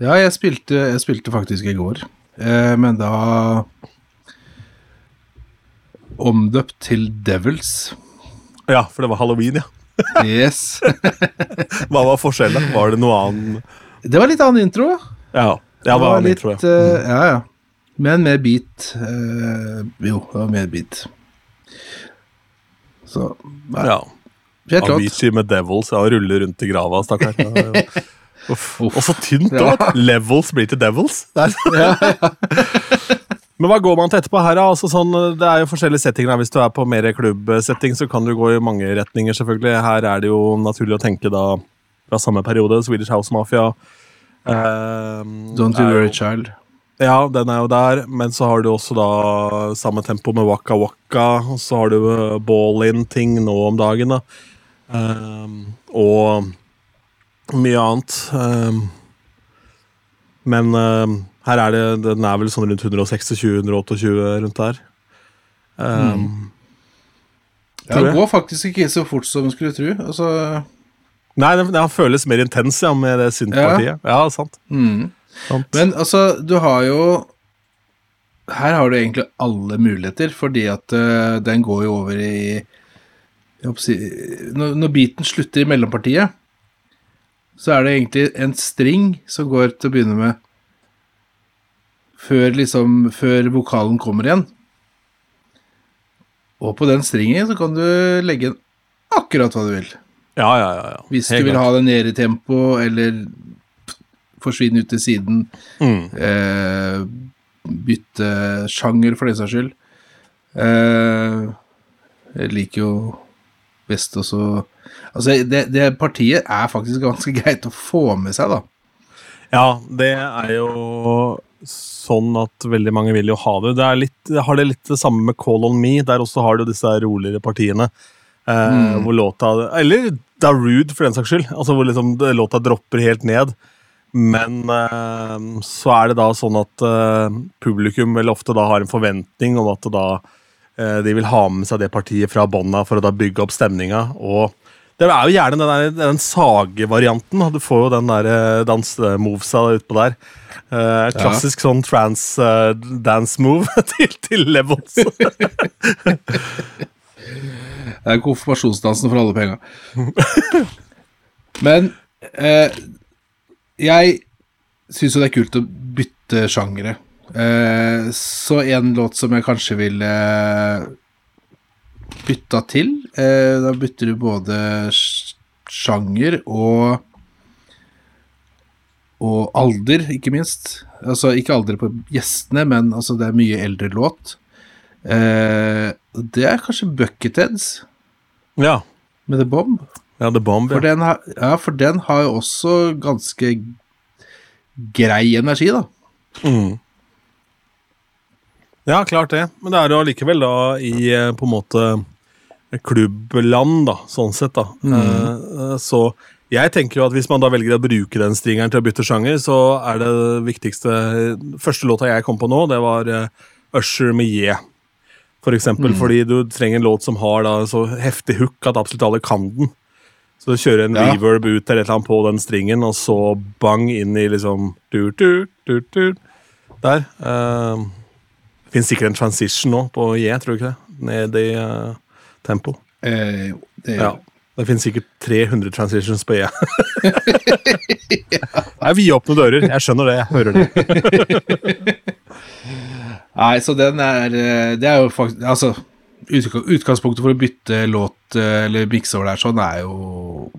Ja, jeg spilte, jeg spilte faktisk i går, eh, men da omdøpt til Devils. Ja, for det var halloween, ja. Yes. Hva var forskjellen? Var det noe annet? Det var litt annen intro. Ja, ja det var litt, intro, ja. eh, ja, ja. Men med beat. Uh, jo, det var mer beat. Så nei, Ja. Fett låt. Avicii med Devils ja, ruller rundt i grava, stakkar. Ja, ja. Og så tynt Ja. Levels blir til Devils. ja, er. Men hva går man til etterpå her, da? Altså, sånn, det er jo forskjellige settinger. Hvis du er på mer klubbsetting, så kan du gå i mange retninger, selvfølgelig. Her er det jo naturlig å tenke da fra samme periode. Swedish House Mafia. ehm, Don't you worry, child. Ja, den er jo der, men så har du også da samme tempo med Waka Waka, og så har du uh, ball-in-ting nå om dagen, da. Um, og mye annet. Um, men ehm, her er det Den er vel sånn rundt 126-128 rundt der. Ehm, Ja, Tror det går faktisk ikke så fort som en skulle tro. Altså, Nei, den, den føles mer intens ja, med det syntpartiet. Ja, sant. mm. sant. Men altså, du har jo Her har du egentlig alle muligheter, fordi at uh, den går jo over i si, når, når beaten slutter i mellompartiet, så er det egentlig en string som går til å begynne med før liksom Før vokalen kommer igjen. Og på den stringen så kan du legge inn akkurat hva du vil. ja, ja, ja, ja. Hvis Helt du vil ha det nede i tempo, eller forsvinne ut til siden. mm. Eh, bytte sjanger, for den saks skyld. Eh, jeg liker jo best også Altså, det, det partiet er faktisk ganske greit å få med seg, da. Ja, det er jo sånn at veldig mange vil jo ha det. Det er litt, har det litt det samme med Call On Me. Der også har du disse roligere partiene. Eh, Mm. Hvor låta Eller Darude, for den saks skyld. Altså Hvor liksom låta dropper helt ned. Men eh, så er det da sånn at eh, publikum vel ofte da har en forventning om at da eh, de vil ha med seg det partiet fra bånda for å da bygge opp stemninga. Og det er jo gjerne den, der, den sagevarianten. Du får jo den der eh, dansemovesa utpå der. Uh, klassisk sånn trans eh, dance move til, til levels. Det er konfirmasjonsdansen for alle penga. Men eh, jeg syns jo det er kult å bytte sjangere. Eh, så en låt som jeg kanskje ville bytta til eh, Da bytter du både sjanger og og alder, ikke minst. Altså ikke alder på gjestene, men altså det er mye eldre låt. Eh, det er kanskje Bucketheads ja. med The Bomb. ja, The Bomb. For Ja. den, har, ja, for den har jo også ganske grei energi, da. Mm. Ja, klart det. Men det er jo allikevel da i eh, på en måte klubbland, da, sånn sett, da. Eh, eh, så jeg tenker jo at hvis man da velger å bruke den stringeren til å bytte sjanger, så er det viktigste Første låta jeg kom på nå, det var Usher med Ye, For eksempel, fordi du trenger en låt som har da så heftig hook at absolutt alle kan den. Så du kjører en Ja. reverb ut eller et eller annet på den stringen, og så bang inn i liksom du, du, du, du, Der. Uh, finnes sikkert en transition nå på J, tror du ikke det? Ned i uh, tempo. Eh, jo, det, Ja. Det finnes sikkert 300 transitions på E. Nei, er vidåpne dører. Jeg skjønner det. Jeg hører det. Nei, så den er eh, Det er jo faktisk Altså, utgangspunktet for å bytte låt eh, eller mikse over der sånn, er jo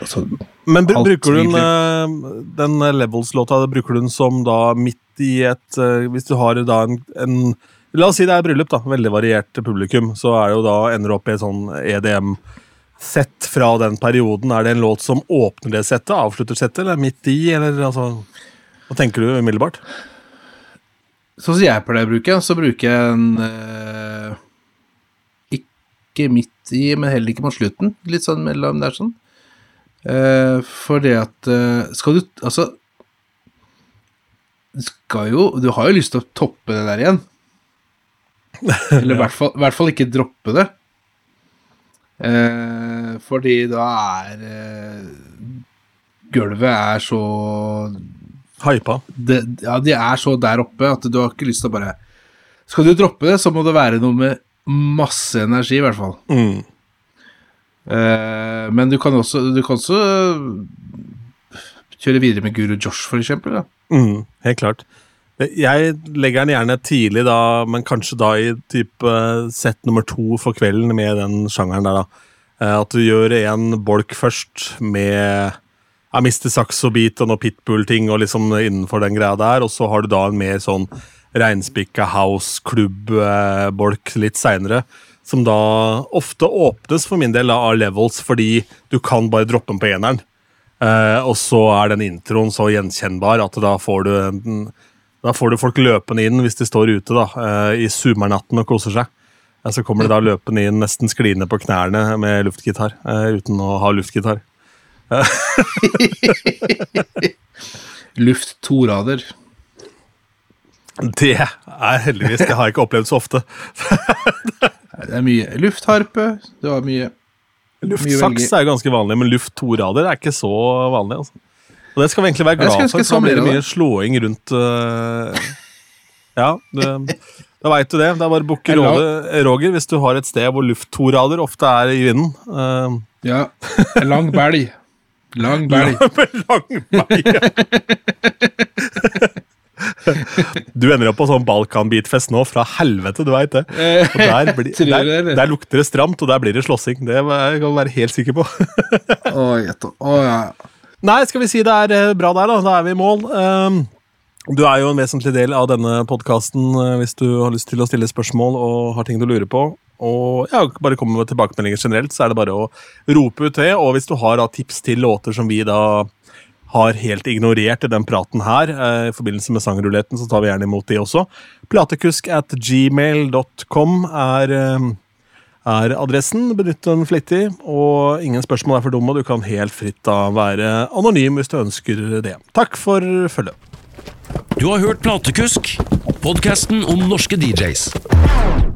Altså Men br bruker du den, eh, den Levels-låta bruker du den som da midt i et eh, Hvis du har da en, en La oss si det er bryllup, da. Veldig variert publikum. Så er det jo da ender opp i et sånn EDM-sett fra den perioden. Er det en låt som åpner det settet, avslutter settet, eller er midt i, eller altså Hva tenker du umiddelbart? Sånn som jeg pleier å bruke, så bruker jeg en eh, Ikke midt i, men heller ikke mot slutten. Litt sånn mellom der, sånn. Eh, for det at eh, Skal du Altså Du skal jo Du har jo lyst til å toppe det der igjen. Eller i hvert, fall, hvert fall ikke droppe det. Eh, fordi da er Gulvet er så Hypa. det, Ja, de er så der oppe at du har ikke lyst til å bare Skal du droppe det, så må det være noe med masse energi, i hvert fall. Mm. Eh, men du kan også Du kan også kjøre videre med Guru Josh, for eksempel. Mm, helt klart. Jeg legger den gjerne tidlig, da, men kanskje da i type sett nummer to for kvelden med den sjangeren der, da. Eh, At du gjør en bolk først med jeg mister Saxo-beat og noe pitbull-ting og liksom innenfor den greia der, og så har du da en mer sånn reinspikka house-klubb-bolk litt seinere. Som da ofte åpnes for min del av levels, fordi du kan bare droppe den på eneren. Eh, og så er den introen så gjenkjennbar at da får du da får du folk løpende inn hvis de står ute da, eh, i sumernatten og koser seg. Eh, Så kommer de da løpende inn nesten skliende på knærne med luftgitar, uten å ha luftgitar. Luft torader. Det er heldigvis, det har jeg ikke opplevd så ofte. Det er mye luftharpe. Det var mye Luftsaks er jo ganske vanlig, men luft to rader er ikke så vanlig. altså. Og det skal vi egentlig være glad for, for da blir det mye slåing rundt uh... Ja, det, da veit du det. Det er bare å booke Jeg Roger, hvis du har et sted hvor luft to rader ofte er i vinden. Uh... Ja. Lang belg. Lang belg. lang belg, vei. Du ender opp på sånn Balkan-beatfest nå, fra helvete, du veit det. Og der, blir- der, der lukter det stramt, og der blir det slåssing. Det kan du være helt sikker på. Nei, skal vi si det er eh, bra der, da. Da er vi i mål. Um, du er jo en vesentlig del av denne podkasten hvis du har lyst til å stille spørsmål og har ting du lurer på. Og ja, bare komme med tilbakemeldinger generelt, så er det bare å rope ut det. Og hvis du har da, tips til låter som vi da har helt ignorert i den praten her, eh, i forbindelse med sangruletten, så tar vi gjerne imot de også. Platekusk at gmail.com er eh, er adressen. Benytt den flittig, og ingen spørsmål er for dumme. og Du kan helt fritt da være anonym hvis du ønsker det. Takk for følget. Du har hørt Platekusk, podkasten om norske DJs.